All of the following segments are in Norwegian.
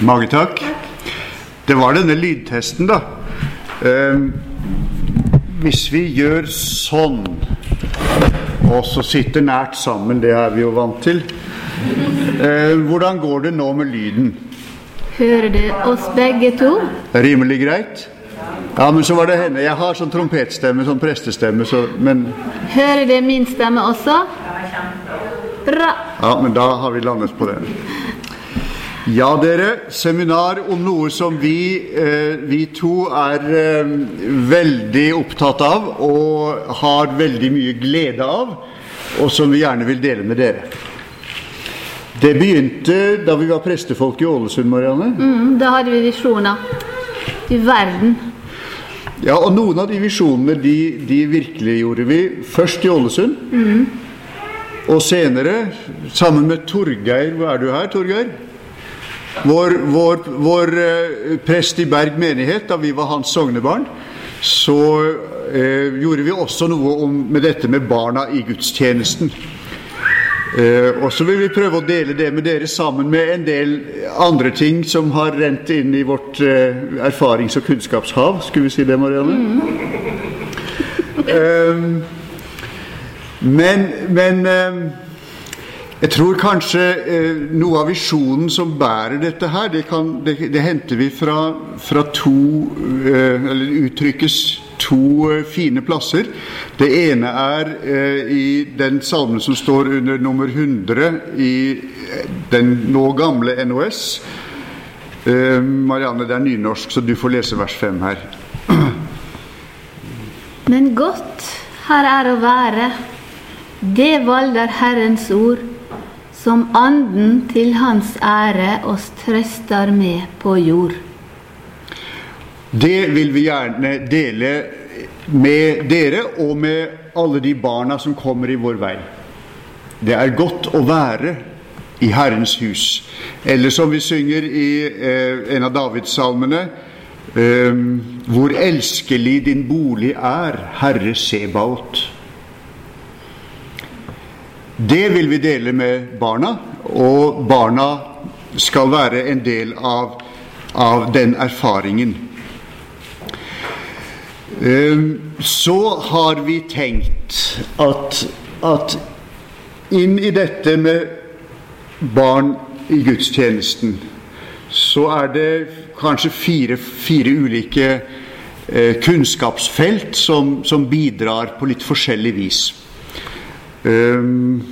Mange takk. Det var denne lydtesten, da. Eh, hvis vi gjør sånn, og så sitter nært sammen, det er vi jo vant til eh, Hvordan går det nå med lyden? Hører du oss begge to? Rimelig greit? Ja, men så var det henne. Jeg har sånn trompetstemme, sånn prestestemme, så Men Hører du min stemme også? Bra. Ja, men da har vi landet på det. Ja, dere. Seminar om noe som vi, eh, vi to er eh, veldig opptatt av og har veldig mye glede av, og som vi gjerne vil dele med dere. Det begynte da vi var prestefolk i Ålesund, Marianne. Mm, da hadde vi visjoner. i verden. Ja, og noen av de visjonene de, de virkeliggjorde vi først i Ålesund. Og senere sammen med Torgeir Hvor er du her, Torgeir? Vår, vår, vår eh, prest i Berg menighet, da vi var hans sognebarn, så eh, gjorde vi også noe om, med dette med barna i gudstjenesten. Eh, og så vil vi prøve å dele det med dere sammen med en del andre ting som har rent inn i vårt eh, erfarings- og kunnskapshav. Skulle vi si det, Marianne? Eh, men, men eh, jeg tror kanskje eh, noe av visjonen som bærer dette her, det, kan, det, det henter vi fra, fra to eh, Eller uttrykkes to eh, fine plasser. Det ene er eh, i den salmen som står under nummer 100 i eh, den nå gamle NOS. Eh, Marianne, det er nynorsk, så du får lese vers 5 her. Men godt her er å være, det valder Herrens ord, som anden til hans ære oss trøster med på jord. Det vil vi gjerne dele med dere og med alle de barna som kommer i vår vei. Det er godt å være i Herrens hus. Eller som vi synger i eh, en av Davidssalmene eh, Hvor elskelig din bolig er, Herre Sebaot. Det vil vi dele med barna, og barna skal være en del av, av den erfaringen. Ehm, Så har vi tenkt at, at inn i dette med barn i gudstjenesten, så er det kanskje fire, fire ulike eh, kunnskapsfelt som, som bidrar på litt forskjellig vis. Ehm,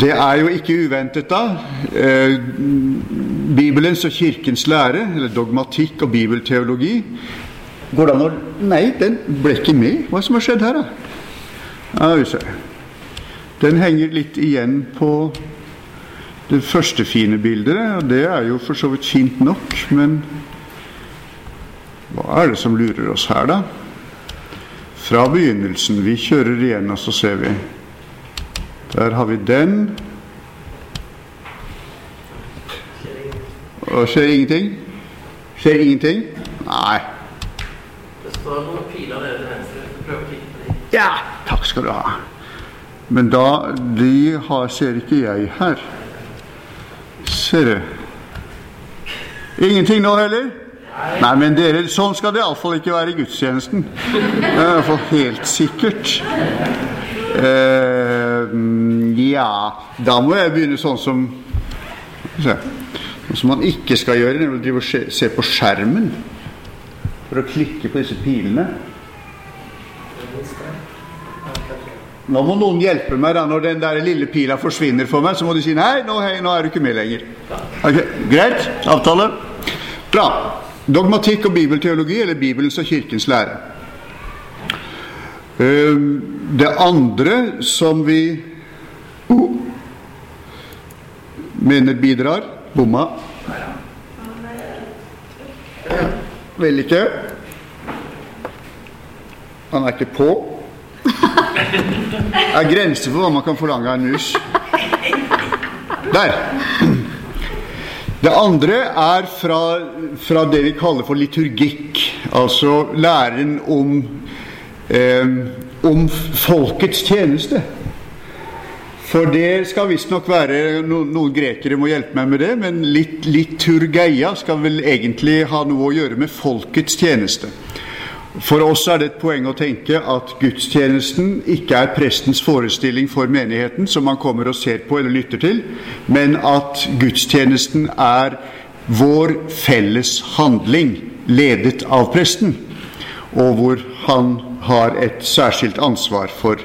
det er jo ikke uventet, da. Eh, Bibelens og kirkens lære, eller dogmatikk og bibelteologi Går det an å Nei, den ble ikke med. Hva som har skjedd her, da? Ja. Den henger litt igjen på det første fine bildet, og det er jo for så vidt fint nok, men hva er det som lurer oss her, da? Fra begynnelsen. Vi kjører igjen, og så ser vi. Der har vi den. Og skjer ingenting? Skjer ingenting? Nei. Det står noen piler nede til venstre. Prøv å klikke på dem. Ja, takk skal du ha. Men da De har, ser ikke jeg her. Ser du? Ingenting nå heller? Nei, men dere, sånn skal det iallfall ikke være i gudstjenesten. Det er i hvert fall helt sikkert. Uh, ja Da må jeg begynne sånn som Sånn som man ikke skal gjøre, nemlig å se på skjermen for å klikke på disse pilene. Nå må noen hjelpe meg da når den der lille pila forsvinner for meg. Så må de si nei, nå, hei, nå er du ikke med lenger. Ok, Greit? Avtale? Bra. Dogmatikk og bibelteologi, eller Bibelens og kirkens lære. Ehm, Det andre som vi oh, mener bidrar Bomma. Vel ikke. Han er ikke på. Det er grenser for hva man kan forlange av en mus. Der. Det andre er fra, fra det vi kaller for liturgikk, altså læren om, eh, om folkets tjeneste. For det skal visstnok være no, Noen grekere må hjelpe meg med det, men litt, liturgeia skal vel egentlig ha noe å gjøre med folkets tjeneste. For oss er det et poeng å tenke at gudstjenesten ikke er prestens forestilling for menigheten, som man kommer og ser på eller lytter til, men at gudstjenesten er vår felles handling, ledet av presten, og hvor han har et særskilt ansvar for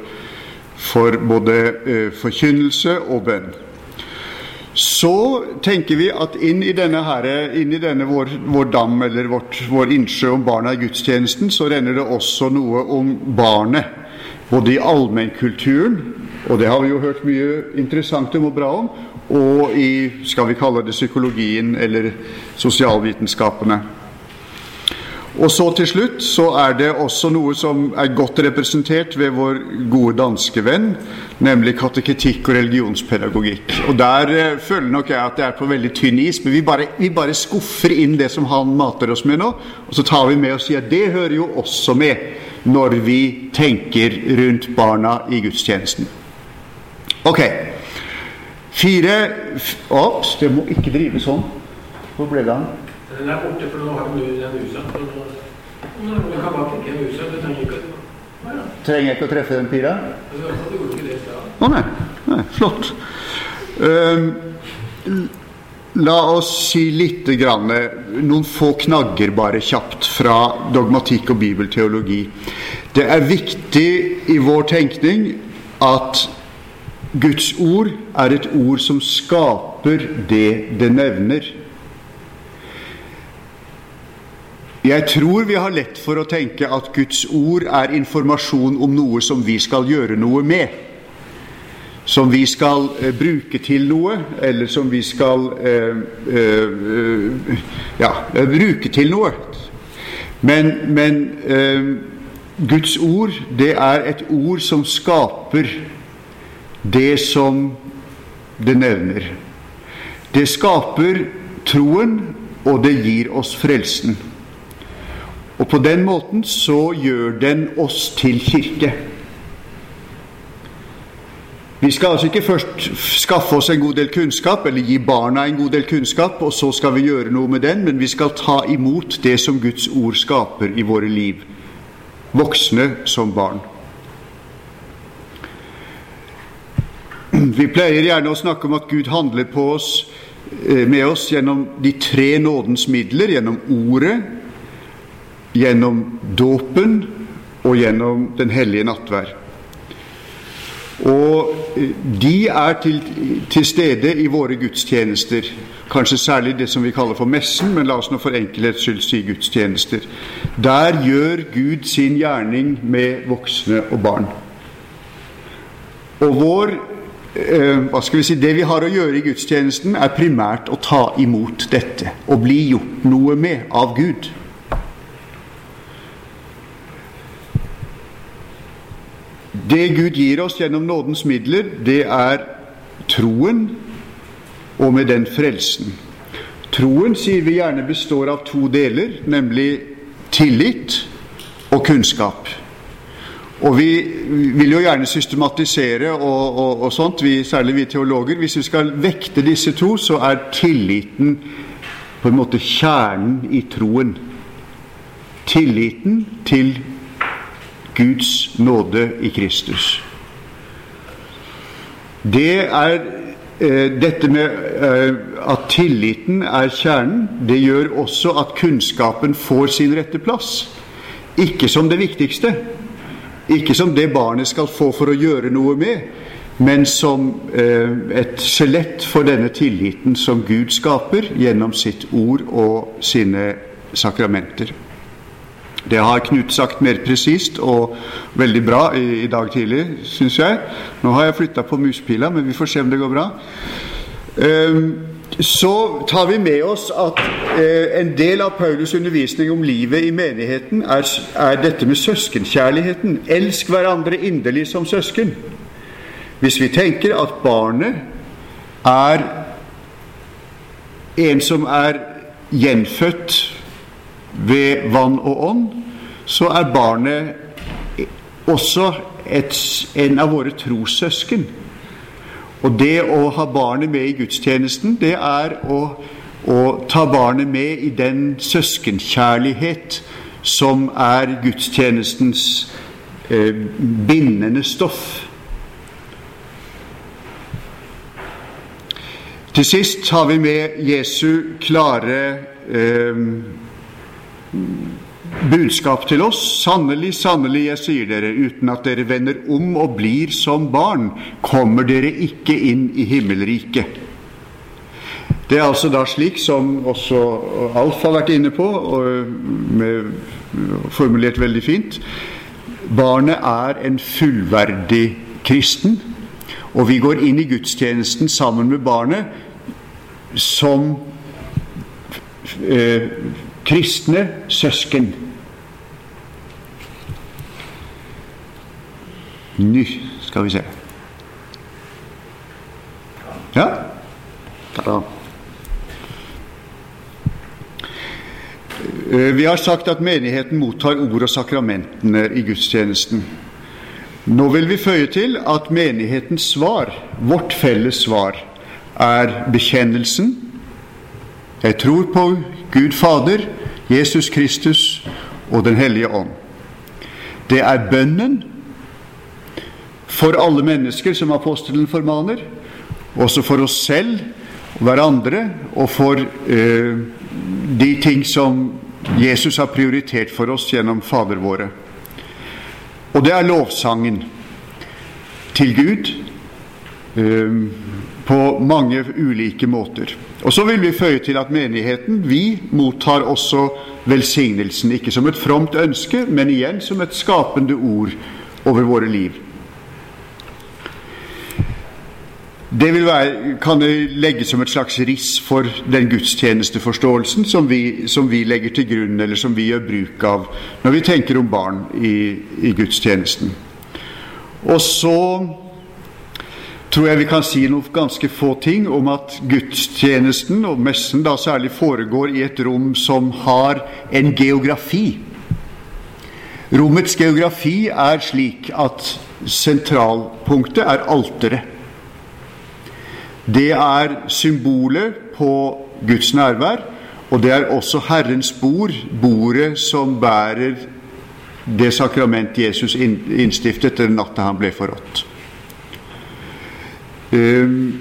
for både eh, forkynnelse og bønn. Så tenker vi at inn i denne, her, inn i denne vår, vår, dam, eller vårt, vår innsjø om barna i gudstjenesten, så renner det også noe om barnet. Både i allmennkulturen, og det har vi jo hørt mye interessant om og bra om, og i skal vi kalle det psykologien eller sosialvitenskapene. Og så til slutt så er det også noe som er godt representert ved vår gode danske venn, nemlig kateketikk og religionspedagogikk. Og der eh, føler nok jeg at det er på veldig tynn is, men vi bare, vi bare skuffer inn det som han mater oss med nå, og så tar vi med og sier at det hører jo også med når vi tenker rundt barna i gudstjenesten. Ok. Fire Ops, det må ikke drive sånn. Hvor ble det av? Den er borte, for nå har de den musa. Trenger jeg ikke å treffe den pira? Å Du gjorde ikke det i stad. Å nei. nei. Flott. Um, la oss si litt grann, noen få knagger bare kjapt fra dogmatikk og bibelteologi. Det er viktig i vår tenkning at Guds ord er et ord som skaper det det nevner. Jeg tror vi har lett for å tenke at Guds ord er informasjon om noe som vi skal gjøre noe med. Som vi skal eh, bruke til noe, eller som vi skal eh, eh, ja, bruke til noe. Men, men eh, Guds ord, det er et ord som skaper det som det nevner. Det skaper troen, og det gir oss frelsen. Og på den måten så gjør den oss til kirke. Vi skal altså ikke først skaffe oss en god del kunnskap, eller gi barna en god del kunnskap, og så skal vi gjøre noe med den, men vi skal ta imot det som Guds ord skaper i våre liv. Voksne som barn. Vi pleier gjerne å snakke om at Gud handler på oss, eh, med oss gjennom de tre nådens midler, gjennom Ordet, gjennom dåpen og gjennom Den hellige nattverd. Og eh, de er til, til, stede i våre gudstjenester. Kanskje særlig det som vi kaller for messen, men la oss nå for enkelhets skyld si gudstjenester. Der gjør Gud sin gjerning med voksne og barn. Og vår eh, hva skal vi si, Det vi har å gjøre i gudstjenesten, er primært å ta imot dette og bli gjort noe med av Gud. Det Gud gir oss gjennom nådens midler, det er troen, og med den frelsen. Troen sier vi gjerne består av to deler, nemlig tillit og kunnskap. Og vi vil jo gjerne systematisere og, og, og sånt, vi, særlig vi teologer. Hvis vi skal vekte disse to, så er tilliten på en måte kjernen i troen. Tilliten til Guds nåde i Kristus. Det er eh, dette med eh, at tilliten er kjernen, det gjør også at kunnskapen får sin rette plass. Ikke som det viktigste, ikke som det barnet skal få for å gjøre noe med, men som eh, et skjelett for denne tilliten som Gud skaper gjennom sitt ord og sine sakramenter. Det har Knut sagt mer presist og veldig bra i, i dag tidlig, syns jeg. Nå har jeg flytta på muspila, men vi får se om det går bra. Um, så tar vi med oss at eh, en del av Paulus' undervisning om livet i menigheten er, er dette med søskenkjærligheten. Elsk hverandre inderlig som søsken. Hvis vi tenker at barnet er en som er gjenfødt ved vann og ånd, så er barnet også et, en av våre trossøsken. Og det å ha barnet med i gudstjenesten, det er å, å ta barnet med i den søskenkjærlighet som er gudstjenestens eh, bindende stoff. Til sist har vi med Jesu klare eh, budskap til oss. Sannelig, sannelig, jeg sier dere, uten at dere vender om og blir som barn, kommer dere ikke inn i himmelriket. Det er altså da slik som også Alf har vært inne på, og med, formulert veldig fint. Barnet er en fullverdig kristen, og vi går inn i gudstjenesten sammen med barnet som eh, kristne søsken. Ny, skal vi se. Ja? Ta-da. Eh, vi har sagt at menigheten mottar ord og sakramentene i gudstjenesten. Nå vil vi føye til at menighetens svar, vårt felles svar, er bekjennelsen. Jeg tror på Gud Fader, Jesus Kristus og Den hellige ånd. Det er bønnen for alle mennesker, som apostelen formaner, også for oss selv og hverandre, og for eh, de ting som Jesus har prioritert for oss gjennom Fader våre. Og det er lovsangen til Gud eh, på mange ulike måter. Og så vil vi føye til at menigheten vi mottar også velsignelsen, ikke som et fromt ønske, men igjen som et skapende ord over våre liv. Det vil være, kan legges som et slags riss for den gudstjenesteforståelsen som vi, som vi, legger til grunn, eller som vi gjør bruk av når vi tenker om barn i, i gudstjenesten. Og så tror jeg vi kan si noen ganske få ting om at gudstjenesten, og messen da særlig, foregår i et rom som har en geografi. Rommets geografi er slik at sentralpunktet er alteret. Det er symbolet på Guds nærvær, og det er også Herrens bord, bordet som bærer det sakrament Jesus innstiftet den natta han ble forrådt. Um,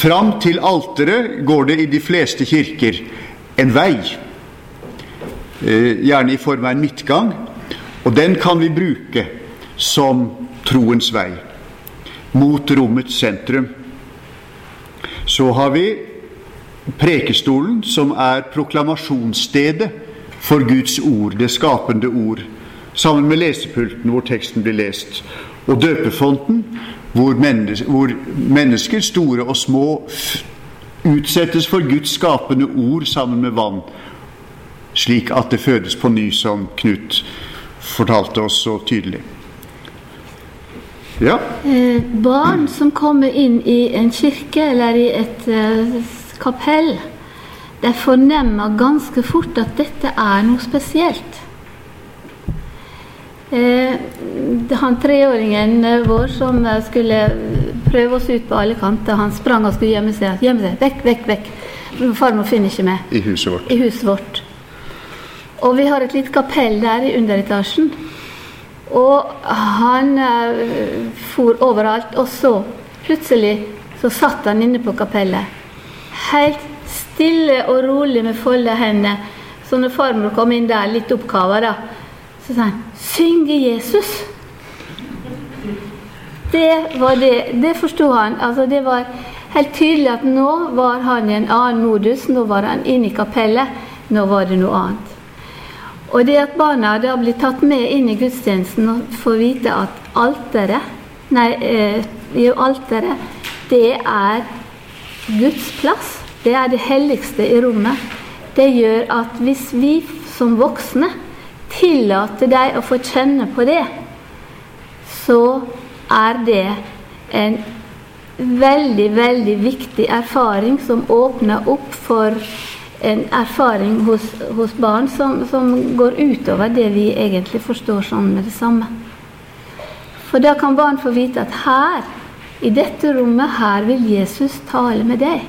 fram til alteret går det i de fleste kirker en vei, uh, gjerne i form av en midtgang, og den kan vi bruke som troens vei mot rommets sentrum. Så har vi Prekestolen, som er proklamasjonsstedet for Guds ord, det skapende ord, sammen med lesepulten hvor teksten blir lest, og døpefonten, hvor, mennesker, hvor mennesker store og små, utsettes for Guds skapende ord sammen med vann, slik at det fødes på ny, som Knut fortalte oss så tydelig. Ja. Eh, barn som kommer inn i en kirke eller i et eh, kapell, de fornemmer ganske fort at dette er noe spesielt. Eh, han treåringen vår som skulle prøve oss ut på alle kanter, han sprang og skulle gjemme seg. Gjemme seg. Vekk, vekk, vekk. Farmor finner ikke meg. I huset vårt. I huset vårt. Og vi har et lite kapell der i underetasjen. Og han uh, for overalt. Og så plutselig så satt han inne på kapellet. Helt stille og rolig med folda hender. Så når farmor kom inn der, litt oppkava, da, så sa han 'Synge Jesus'. Det var det. Det forsto han. Altså, det var helt tydelig at nå var han i en annen modus. Nå var han inne i kapellet. Nå var det noe annet. Og det at barna da blir tatt med inn i gudstjenesten og får vite at alteret Nei, eh, alteret, det er Guds plass. Det er det helligste i rommet. Det gjør at hvis vi som voksne tillater deg å få kjenne på det, så er det en veldig, veldig viktig erfaring som åpner opp for en erfaring hos, hos barn som, som, går utover det vi egentlig forstår sånn med det samme. For da kan barn få vite at her I dette rommet her vil Jesus tale med deg.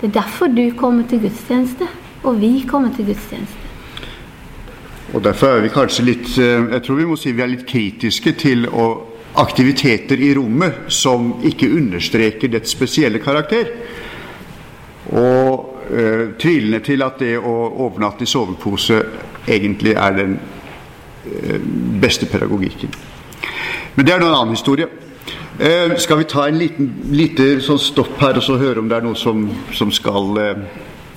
Det er derfor du kommer til gudstjeneste, og vi kommer til gudstjeneste. Og Derfor er vi kanskje litt eh, jeg tror vi må si vi er litt kritiske til aktiviteter i rommet som ikke understreker dets spesielle karakter. Og eh, tvilende til at det å overnatte i sovepose egentlig er den eh, beste pedagogikken. Men det er noen annen historie. Eh, skal vi ta en liten lite sånn stopp her og så høre om det er noe som, som skal eh,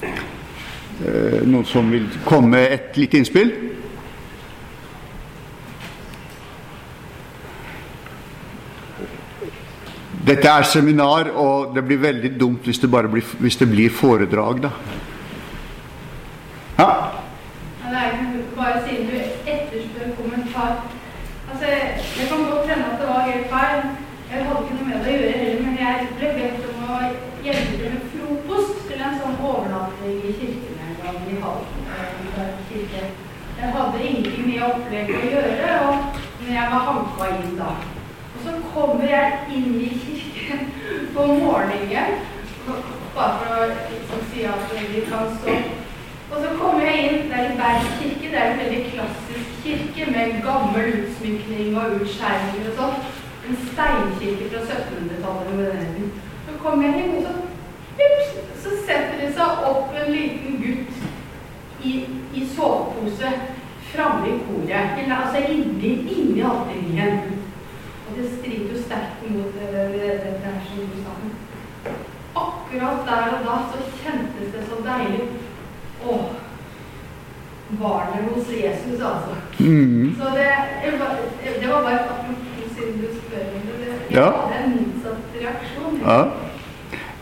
eh, Noen som vil komme med et lite innspill? Dette er seminar, og det blir veldig dumt hvis det, blir, hvis det blir foredrag, da. Ja? Er bare siden du etterspør kommentar. Altså, Det kan godt hende at det var helt feil. Jeg hadde ikke noe med det å gjøre heller, men jeg ble bedt om å hjelpe med frokost til en sånn overnatting i kirken en gang i Halden. Jeg hadde ingenting med opplegget å gjøre, og men jeg var hanka inn da. Så kommer jeg inn i kirken på morgenen, bare for å liksom si at vi kan stå og så kommer jeg inn der i Berg kirke. Det er en veldig klassisk kirke med gammel utsmykning og utskjæringer og sånn. En steinkirke fra 1700-tallet med den. Så kommer jeg inn, og så, ups, så setter det seg opp en liten gutt i, i sovepose framme i koret. Eller altså inni, inni avdelingen. Det strider jo sterkt mot det, det som du sa. Akkurat der og da så kjentes det så deilig. Å, barnet hos Jesus, altså. Mm. Så det, jeg var- det var bare apropos siden du spør om det. det- Jeg Ja. hadde en motsatt reaksjon. Ja.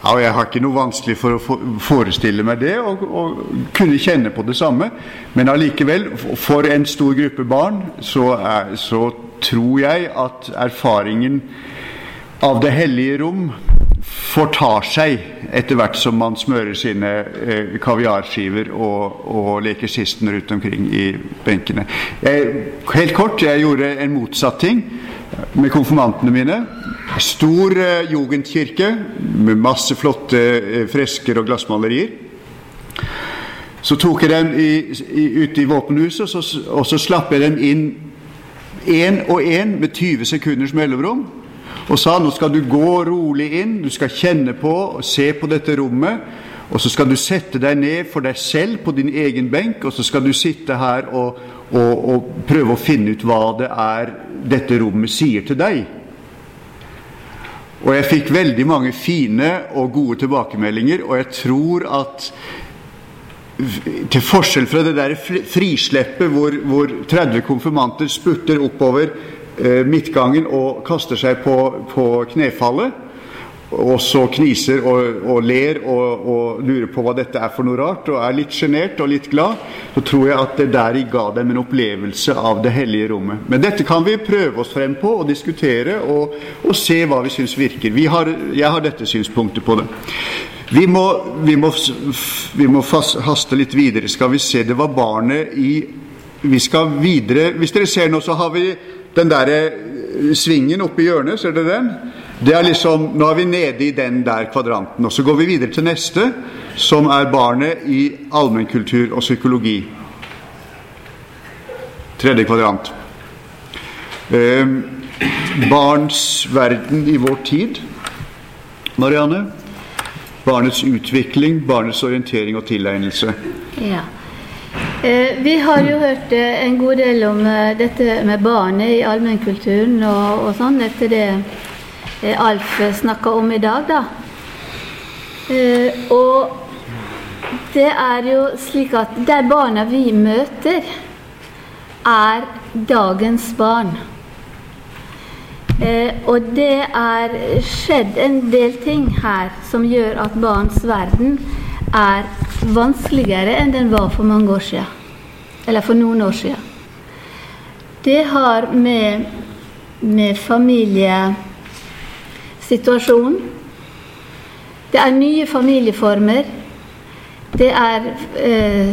ja, og jeg har ikke noe vanskelig for å forestille meg det, og, og kunne kjenne på det samme. Men allikevel, for en stor gruppe barn, så, er, så tror jeg at erfaringen av det hellige rom fortar seg etter hvert som man smører sine eh, kaviarskiver og, og leker sisten rundt omkring i benkene. Jeg, helt kort, jeg gjorde en motsatt ting med konfirmantene mine. Stor eh, jugendkirke med masse flotte eh, fresker og glassmalerier. Så tok jeg dem i, i, ut i våpenhuset, og så, og så slapp jeg dem inn én og én med 20 sekunders mellomrom. Og sa nå skal du gå rolig inn, du skal kjenne på og se på dette rommet. Og så skal du sette deg ned for deg selv på din egen benk, og så skal du sitte her og, og, og prøve å finne ut hva det er dette rommet sier til deg. Og jeg fikk veldig mange fine og gode tilbakemeldinger, og jeg tror at til forskjell fra det der frisleppet hvor, hvor 30 konfirmanter spurter oppover eh, midtgangen og kaster seg på, på knefallet, og så kniser og, og ler og, og lurer på hva dette er for noe rart, og er litt sjenert og litt glad, så tror jeg at det der ga dem en opplevelse av det hellige rommet. Men dette kan vi prøve oss frem på og diskutere og, og se hva vi syns virker. Vi har, jeg har dette synspunktet på det. Vi må, vi må, vi må fast, haste litt videre. Skal vi se, det var barnet i Vi skal videre. Hvis dere ser nå, så har vi den derre svingen oppe i hjørnet. Ser dere den? Det er liksom, Nå er vi nede i den der kvadranten. Og så går vi videre til neste, som er barnet i allmennkultur og psykologi. Tredje kvadrant. Eh, barns verden i vår tid. Marianne? Barnets utvikling, barnets orientering og tilegnelse. Ja. Eh, vi har jo hørt eh, en god del om eh, dette med barnet i allmennkulturen og, og sånn, etter det Alf snakka om i dag, da. Og det er jo slik at de barna vi møter, er dagens barn. Eh, og det er skjedd en del ting her som gjør at barns verden er vanskeligere enn den var for mange år siden. Eller for noen år siden. Det har med, med familiesituasjonen Det er nye familieformer. Det er eh,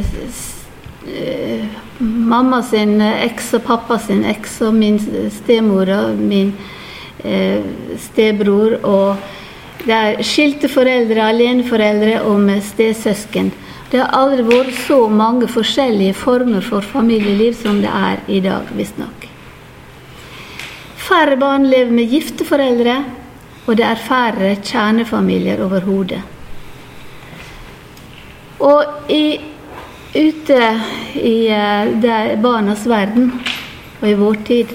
eh, mamma sin eks og pappa sin eks og min stemor og min stebror. Og det er skilte foreldre, aleneforeldre og med stesøsken. Det har aldri vært så mange forskjellige former for familieliv som det er i dag, visstnok. Færre barn lever med gifte foreldre, og det er færre kjernefamilier overhodet. Og i, ute i det barnas verden og i vår tid,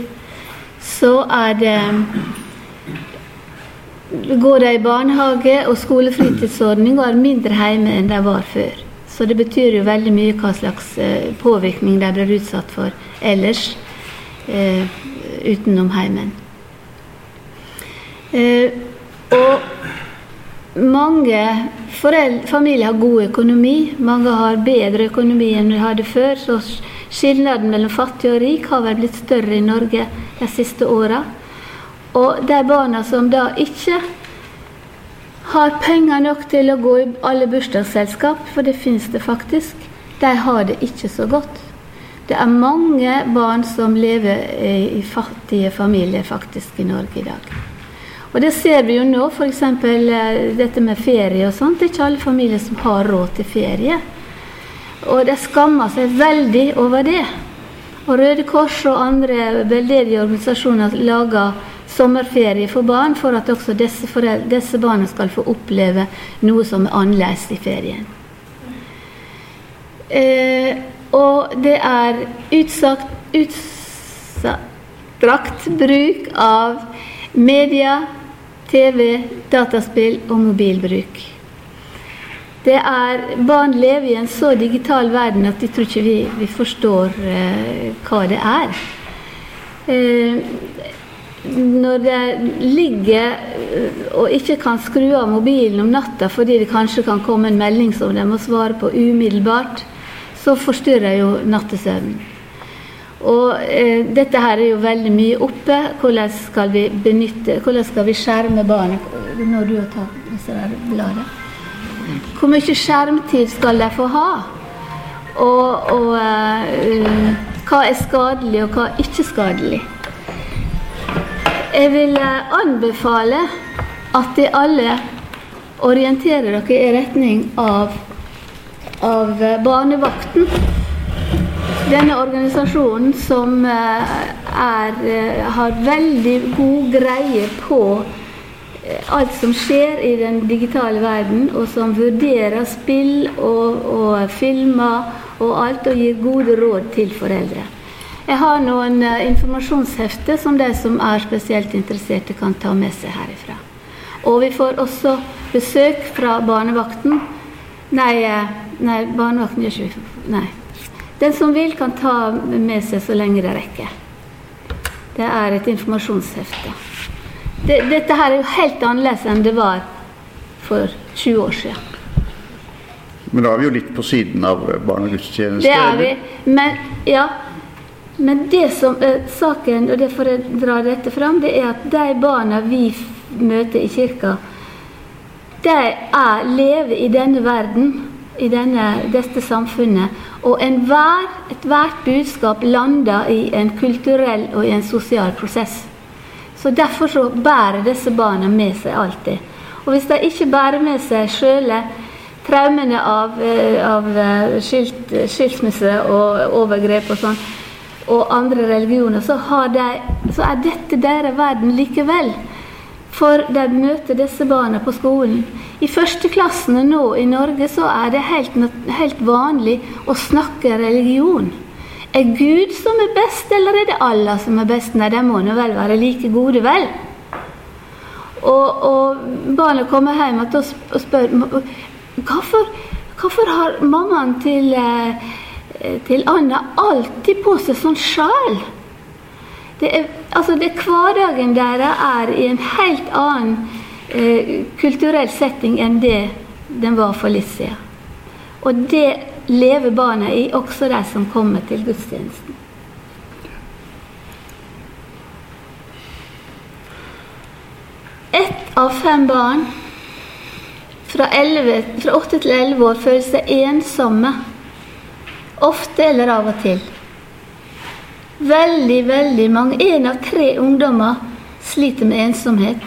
så er det Går de i barnehage og skolefritidsordning og er mindre hjemme enn de var før. Så det betyr jo veldig mye hva slags uh, påvirkning de blir utsatt for ellers eh, utenom heimen. og mange familier har god økonomi. Mange har bedre økonomi enn de hadde før. Så skilnaden mellom fattig og rik har vel blitt større i Norge de siste åra. Og de barna som da ikke har penger nok til å gå i alle bursdagsselskap, for det finnes det faktisk, de har det ikke så godt. Det er mange barn som lever i fattige familier faktisk i Norge i dag. Og det ser vi jo nå, f.eks. Eh, dette med ferie og sånt. Det er ikke alle familier som har råd til ferie. Og de skammer seg veldig over det. Og Røde Kors og andre veldedige organisasjoner lager sommerferie for barn for at også disse, disse barna skal få oppleve noe som er annerledes i ferien. Eh, og det er utsagt, utstrakt bruk av media, TV, dataspill og mobilbruk. Det er, Barn lever i en så digital verden at de tror ikke vi, vi forstår eh, hva det er. Uh, når det ligger uh, og ikke kan skru av mobilen om natta fordi det kanskje kan komme en melding som de må svare på umiddelbart, så forstyrrer jo nattesøvnen. Og eh, dette her er jo veldig mye oppe. Hvordan skal vi benytte, hvordan skal vi skjerme barnet når du har tatt disse der bladene? Hvor mye skjermtid skal de få ha? Og, og eh, hva er skadelig, og hva er ikke skadelig? Jeg vil eh, anbefale at de alle orienterer dere i retning av, av eh, barnevakten denne organisasjonen som eh, er, har veldig god greie på alt som skjer i den digitale verden, og som vurderer spill og, og filmer og alt, og gir gode råd til foreldre. Jeg har noen informasjonshefter som de som er spesielt interesserte, kan ta med seg herifra. Og vi får også besøk fra barnevakten. Nei, nei barnevakten gjør ikke vi. Nei. Den som vil, kan ta med seg så lenge det rekker. Det er et informasjonshefte. Det, dette her er jo helt annerledes enn det var for 20 år siden. Men da er vi jo litt på siden av barnegudstjeneste. Det er vi. Men, ja, men det som er saken, og derfor jeg drar dette fram, det er at de barna vi møter i kirka, de er, lever i denne verden, i denne, dette samfunnet, og enhver, ethvert budskap lander i en kulturell og i en sosial prosess. Så Derfor så bærer disse barna med seg alltid. Og hvis de ikke bærer med seg sjøle traumene av, eh, av eh, skilt, skilsmisse og overgrep og sånn, og andre religioner, så, de, så er dette deres verden likevel. For de møter disse barna på skolen. I førsteklassene nå i Norge så er det helt, helt vanlig å snakke religion. Er Gud som er best, eller er det Allah som er best? Nei, de må nå vel være like gode, vel? Og, og barna kommer hjem og spør hvorfor, hvorfor har mammaen til, eh, til Anna alltid på seg sånn sjal? Det er, altså det Hverdagen deres er i en helt annen eh, kulturell setting enn det den var for litt siden. Og det lever barna i, også de som kommer til gudstjenesten. Ett av fem barn fra, 11, fra 8 til 11 år føler seg ensomme. Ofte eller av og til. Veldig, veldig mange. Én av tre ungdommer sliter med ensomhet.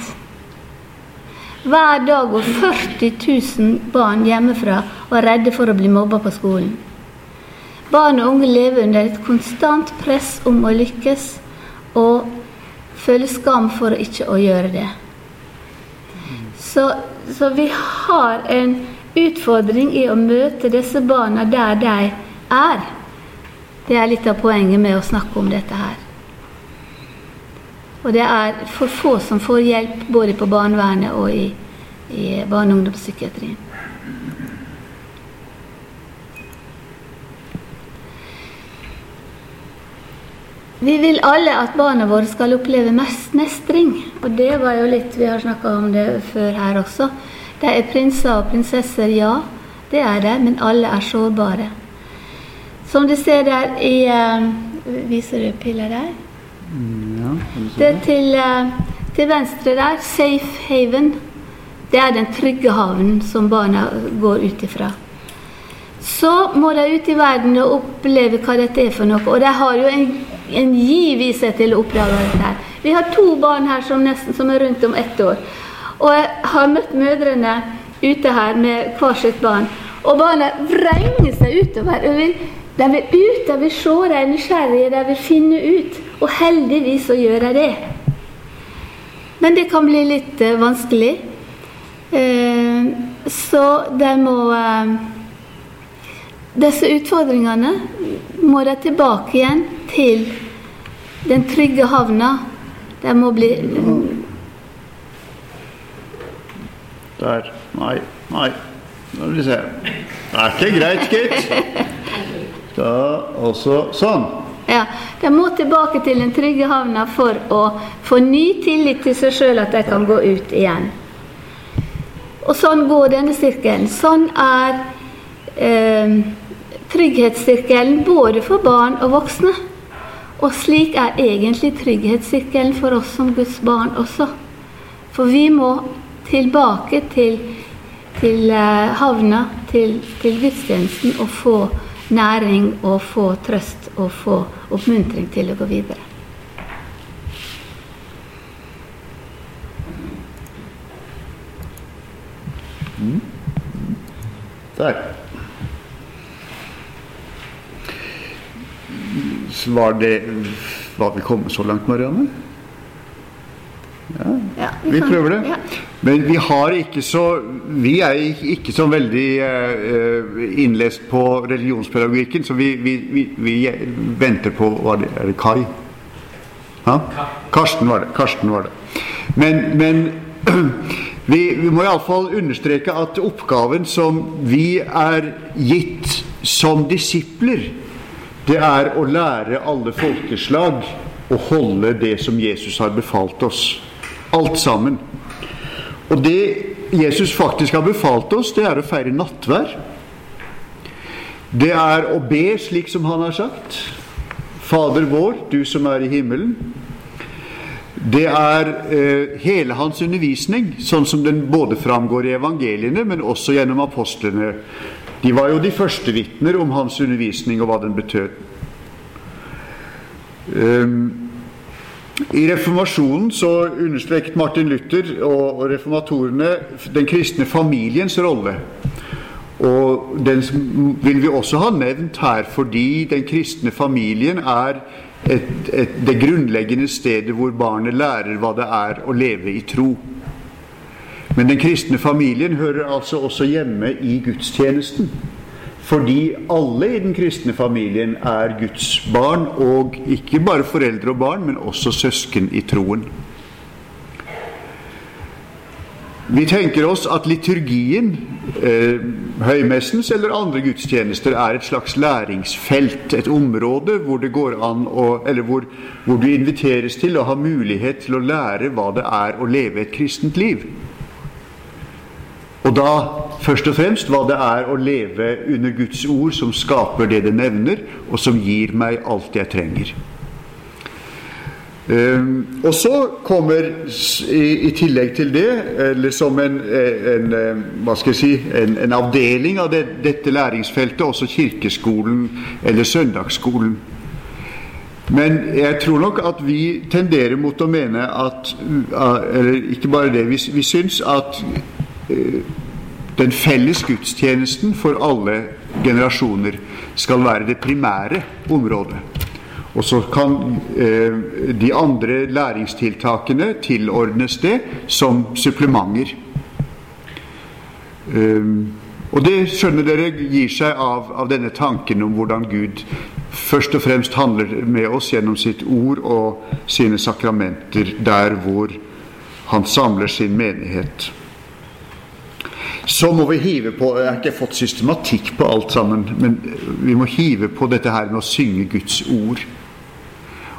Hver dag går 40 000 barn hjemmefra og er redde for å bli mobba på skolen. Barn og unge lever under et konstant press om å lykkes, og føler skam for ikke å gjøre det. Så, så vi har en utfordring i å møte disse barna der de er. Det er litt av poenget med å snakke om dette her. Og det er for få som får hjelp både på barnevernet og i, i barne- og ungdomspsykiatrien. Vi vil alle at barna våre skal oppleve mest mestring. Og det var jo litt Vi har snakka om det før her også. De er prinser og prinsesser, ja. Det er de, men alle er sårbare. Som du ser der i uh, Viser du pilla der? Ja, kan du Det er til, uh, til venstre der. Safe haven. Det er den trygge havnen som barna går ut ifra. Så må de ut i verden og oppleve hva dette er for noe. Og de har jo en, en giv i seg til å oppdage dette. her. Vi har to barn her som, nesten, som er rundt om ett år. Og jeg har møtt mødrene ute her med hver sitt barn. Og barna vrenger seg utover. og vil, de vil ut, de vil se, de er nysgjerrige, de vil finne ut. Og heldigvis så gjør de det. Men det kan bli litt eh, vanskelig. Eh, så de må eh, Disse utfordringene må de tilbake igjen til den trygge havna. De må bli Der. Nei, nei. Nå vil vi se. Det er ikke greit, gitt. Da, også sånn. Ja, De må tilbake til den trygge havna for å få ny tillit til seg sjøl, at de kan gå ut igjen. Og sånn går denne sirkelen. Sånn er eh, trygghetssirkelen både for barn og voksne. Og slik er egentlig trygghetssirkelen for oss som Guds barn også. For vi må tilbake til, til eh, havna, til, til gudstjenesten, og få næring og få trøst og få oppmuntring til å gå videre. Mm. Takk. Var det Var vi kommet så langt, Marianne? Ja, Vi vi, prøver det. Ja. Men vi har ikke så Vi er ikke så veldig eh, innlest på religionspedagogikken, så vi, vi, vi, venter på hva det, Er det Kai? Ha? Karsten var det. Karsten var det. Men, men vi, vi må iallfall understreke at oppgaven som vi er gitt som disipler, det er å lære alle folkeslag å holde det som Jesus har befalt oss. Alt sammen. Og det Jesus faktisk har befalt oss, det er å feire nattvær. Det er å be slik som han har sagt. Fader vår, du som er i himmelen. Det er eh, hele hans undervisning, sånn som den både framgår i evangeliene, men også gjennom apostlene. De var jo de første vitner om hans undervisning og hva den betød. Um, I reformasjonen så understreket Martin Luther og, reformatorene den kristne familiens rolle. Og den vil vi også ha nevnt her fordi den kristne familien er et, et, det grunnleggende stedet hvor barnet lærer hva det er å leve i tro. Men den kristne familien hører altså også hjemme i gudstjenesten. Fordi alle i den kristne familien er Guds barn, og ikke bare foreldre og barn, men også søsken i troen. Vi tenker oss at liturgien, eh, høymessens eller andre gudstjenester, er et slags læringsfelt, et område hvor å, hvor, hvor du inviteres til å ha mulighet til å lære hva det er å leve et kristent liv. Og da først og fremst hva det er å leve under Guds ord, som skaper det det nevner, og som gir meg alt jeg trenger. Um, og så kommer i, i tillegg til det, eller som en, en, eh, hva skal jeg si, en, en avdeling av det, dette læringsfeltet, også kirkeskolen eller søndagsskolen. Men jeg tror nok at vi tenderer mot å mene at Eller ikke bare det. Vi, vi syns at eh, den felles gudstjenesten for alle generasjoner skal være det primære området. Og så kan eh, de andre læringstiltakene tilordnes det som supplementer. Um, og det skjønner dere gir seg av, av, denne tanken om hvordan Gud først og fremst handler med oss gjennom sitt ord og sine sakramenter der hvor han samler sin menighet. Så må vi hive på Jeg har ikke fått systematikk på alt sammen, men vi må hive på dette her med å synge Guds ord.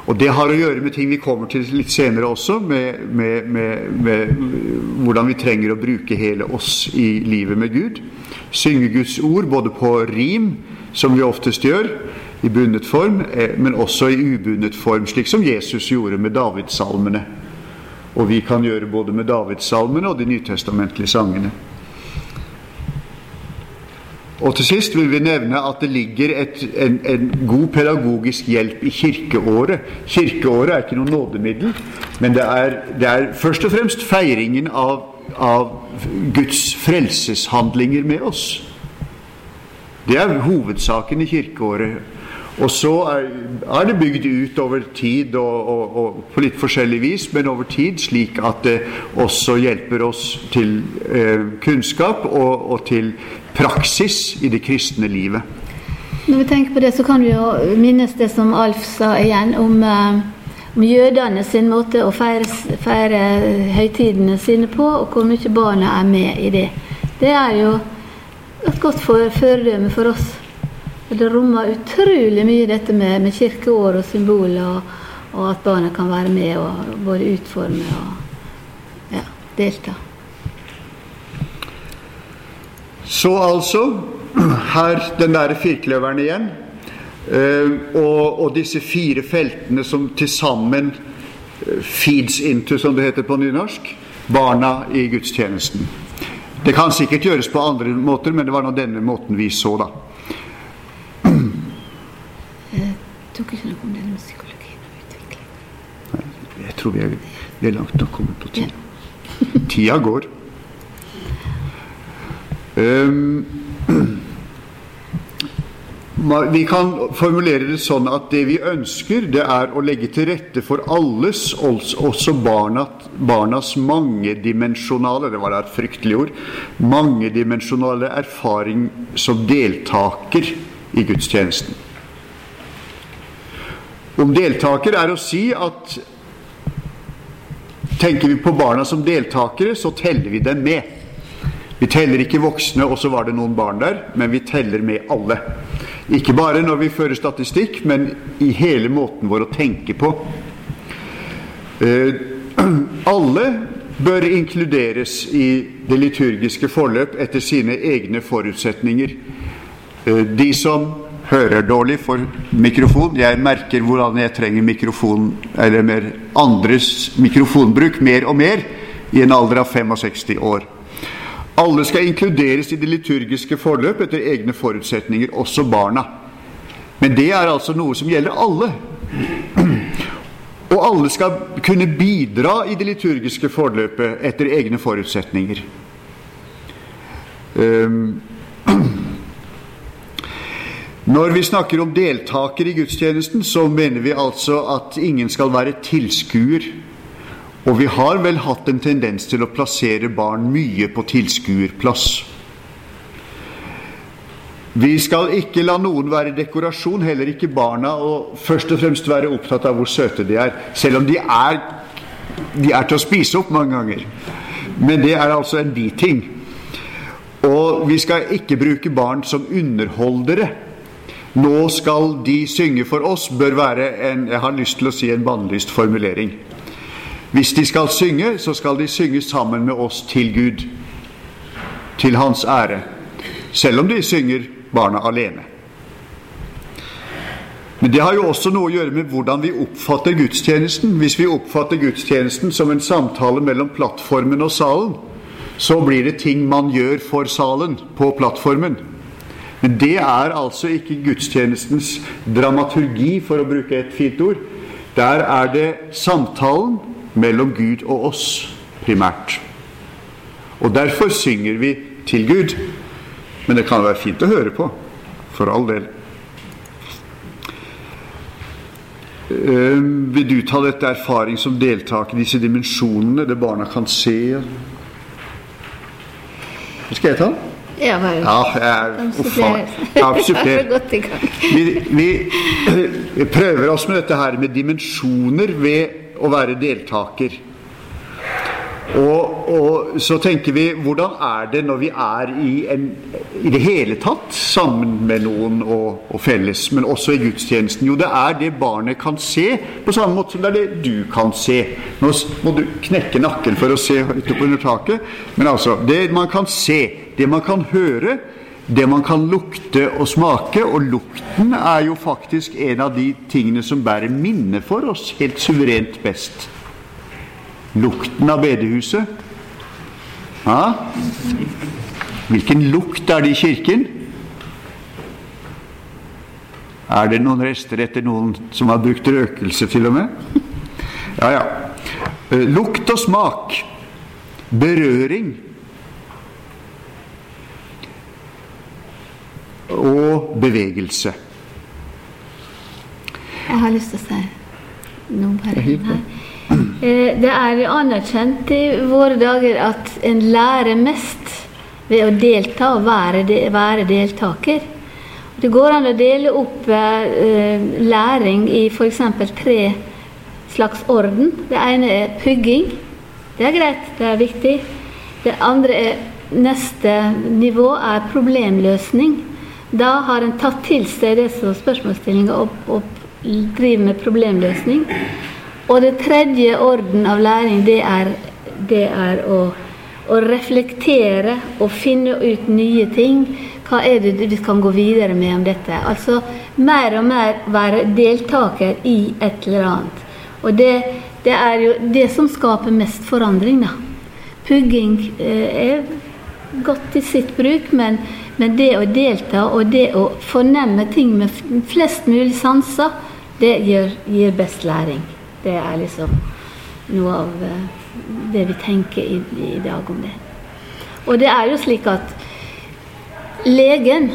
Og det har å gjøre med ting vi kommer til litt senere også, med, med, med, med, hvordan vi trenger å bruke hele oss i livet med Gud. Synge Guds ord både på rim, som vi oftest gjør, i bundet form, eh, men også i ubundet form, slik som Jesus gjorde med Davidssalmene. Og vi kan gjøre både med Davidssalmene og de nytestamentlige sangene. Og til sist vil vi nevne at det ligger et, en, en, god pedagogisk hjelp i kirkeåret. Kirkeåret er ikke noe nådemiddel, men det er, det er først og fremst feiringen av, av Guds frelseshandlinger med oss. Det er hovedsaken i kirkeåret. Og så er, er, det bygd ut over tid, og, og, og, på litt forskjellig vis, men over tid, slik at det også hjelper oss til eh, kunnskap og, og, til praksis i det kristne livet. Når vi tenker på det, så kan vi jo minnes det som Alf sa igjen, om, eh, om jødene sin måte å feire, feire høytidene sine på, og hvor mye barna er med i det. Det er jo et godt fordømme for oss. Det rommer utrolig mye dette med, med kirkeår og symboler, og, og, at barna kan være med og både utforme og ja, delta. Så altså her den der firkløveren igjen. Uh, og, og, disse fire feltene som til sammen uh, feeds into, som det heter på nynorsk, barna i gudstjenesten. Det kan sikkert gjøres på andre måter, men det var nå denne måten vi så, da. Tok ikke noe om den psykologien og utviklingen. Jeg tror vi er, vi er langt nok kommet på tida. Ja. tida går. Um, vi kan formulere det sånn at det vi ønsker, det er å legge til rette for alles, også barna, barnas mangedimensjonale det var et fryktelig ord, mangedimensjonale erfaring som deltaker i gudstjenesten. Om deltaker er å si at tenker vi på barna som deltakere, så teller vi dem med. Vi teller ikke voksne, og så var det noen barn der, men vi teller med alle. Ikke bare når vi fører statistikk, men i hele måten vår å tenke på. Eh, alle bør inkluderes i det liturgiske forløp etter sine egne forutsetninger. Eh, de som hører dårlig for mikrofon. Jeg merker hvordan jeg trenger mikrofon, eller mer andres mikrofonbruk mer og mer i en alder av 65 år. Alle skal inkluderes i det liturgiske forløp etter egne forutsetninger, også barna. Men det er altså noe som gjelder alle. Og alle skal kunne bidra i det liturgiske forløpet etter egne forutsetninger. Um, Når vi snakker om deltakere i gudstjenesten, så mener vi altså at ingen skal være tilskuer. Og vi har vel hatt en tendens til å plassere barn mye på tilskuerplass. Vi skal ikke la noen være dekorasjon, heller ikke barna, og først og fremst være opptatt av hvor søte de er. Selv om de er, de er til å spise opp mange ganger. Men det er altså en biting. Og vi skal ikke bruke barn som underholdere. Nå skal de synge for oss, bør være en jeg har lyst til å si en bannlyst formulering. Hvis de skal synge, så skal de synge sammen med oss til Gud. Til Hans ære. Selv om de synger barna alene. Men det har jo også noe å gjøre med hvordan vi oppfatter gudstjenesten. Hvis vi oppfatter gudstjenesten som en samtale mellom plattformen og salen, så blir det ting man gjør for salen på plattformen. Men det er altså ikke gudstjenestens dramaturgi, for å bruke et fint ord. Der er det samtalen mellom Gud og oss primært. Og derfor synger vi til Gud. Men det kan være fint å høre på. For all del. Eh, vil du ta dette erfaring som deltaker i disse dimensjonene, det barna kan se? Skal jeg ta den? Ja, bare Ja, jeg, uff, ja, Jeg gang. Vi, vi prøver oss med dette her med dimensjoner ved å være deltaker. Og, og så tenker vi hvordan er det når vi er i, en, i det hele tatt sammen med noen og, og felles, men også i gudstjenesten? Jo, det er det barnet kan se, på samme måte som det er det du kan se. Nå må du knekke nakken for å se opp under taket, men altså Det man kan se, det man kan høre, det man kan lukte og smake, og lukten er jo faktisk en av de tingene som bærer minne for oss helt suverent best. Lukten av bedehuset. Ja. Hvilken lukt er det i kirken? Er det noen rester etter noen som har brukt røkelse, til og med? Ja, ja. Eh, Lukt og smak. Berøring. Og bevegelse. Jeg har lyst til å si noe bare her. Eh, Det er anerkjent i våre dager at en lærer mest ved å delta og være, være deltaker. Det går an å dele opp eh, læring i f.eks. tre slags orden. Det ene er pugging. Det er greit, det er viktig. Det andre er neste nivå er problemløsning. Da har en tatt til seg det som spørsmålsstillinga og, og driver med problemløsning. Og det tredje orden av læring, det er, det er å, å reflektere og finne ut nye ting. Hva er det du kan gå videre med om dette? Altså mer og mer være deltaker i et eller annet. Og det, det er jo det som skaper mest forandring, da. Pugging eh, er godt i sitt bruk, men, men det å delta og det å fornemme ting med flest mulig sanser, det gir, gir best læring. Det er liksom noe av eh, det vi tenker i, i dag om det. Og det er jo slik at legen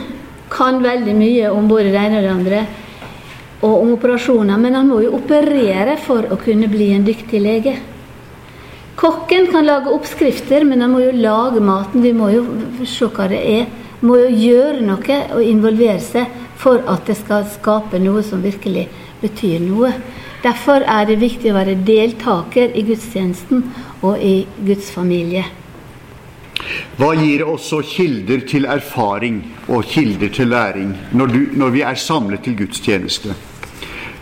kan veldig mye om både det ene og det andre, og om operasjoner, men han må jo operere for å kunne bli en dyktig lege. Kokken kan lage oppskrifter, men han må jo lage maten. Vi må jo se hva det er. Må jo gjøre noe og involvere seg for at det skal skape noe som virkelig betyr noe. Derfor er det viktig å være deltaker i gudstjenesten og i Guds familie. Hva gir også kilder til erfaring og kilder til læring når, du, når vi er samlet til gudstjeneste?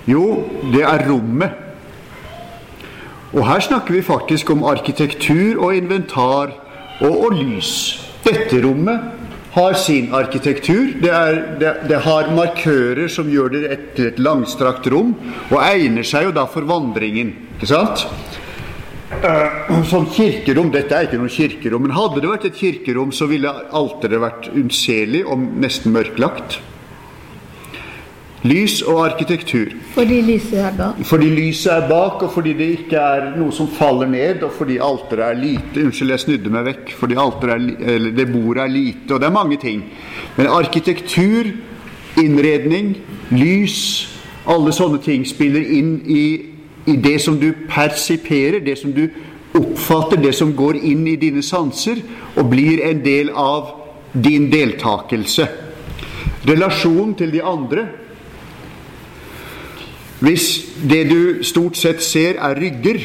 Jo, det er rommet. Og her snakker vi faktisk om arkitektur og inventar og, og lys. Dette rommet har sin arkitektur. Det, er, det, det har markører som gjør det til et langstrakt rom, og egner seg jo da for vandringen. Ikke sant? Som Sånn kirkerom, Dette er ikke noe kirkerom, men hadde det vært et kirkerom, så ville alteret vært unnselig og nesten mørklagt. Lys og arkitektur. Fordi lyset er bak. Fordi lyset er bak, og fordi det ikke er noe som faller ned, og fordi alteret er lite Unnskyld, jeg snudde meg vekk. Fordi er, eller det bordet er lite, og det er mange ting. Men arkitektur, innredning, lys, alle sånne ting spiller inn i, i det som du persiperer, det som du oppfatter, det som går inn i dine sanser, og blir en del av din deltakelse. Relasjon til de andre hvis det du stort sett ser er rygger,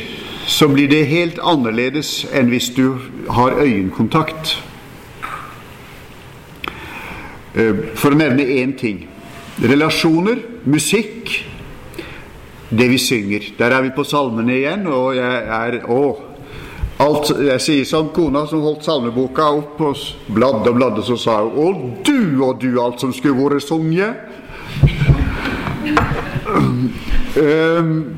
så blir det helt annerledes enn hvis du har øyekontakt. Eh, For å nevne én ting. Relasjoner, musikk, det vi synger. Der er vi på salmene igjen, og jeg er Å! Alt, jeg sier som kona som holdt salmeboka opp og bladde og bladde, så sa hun Å, du og du, alt som skulle vært sunget. Um,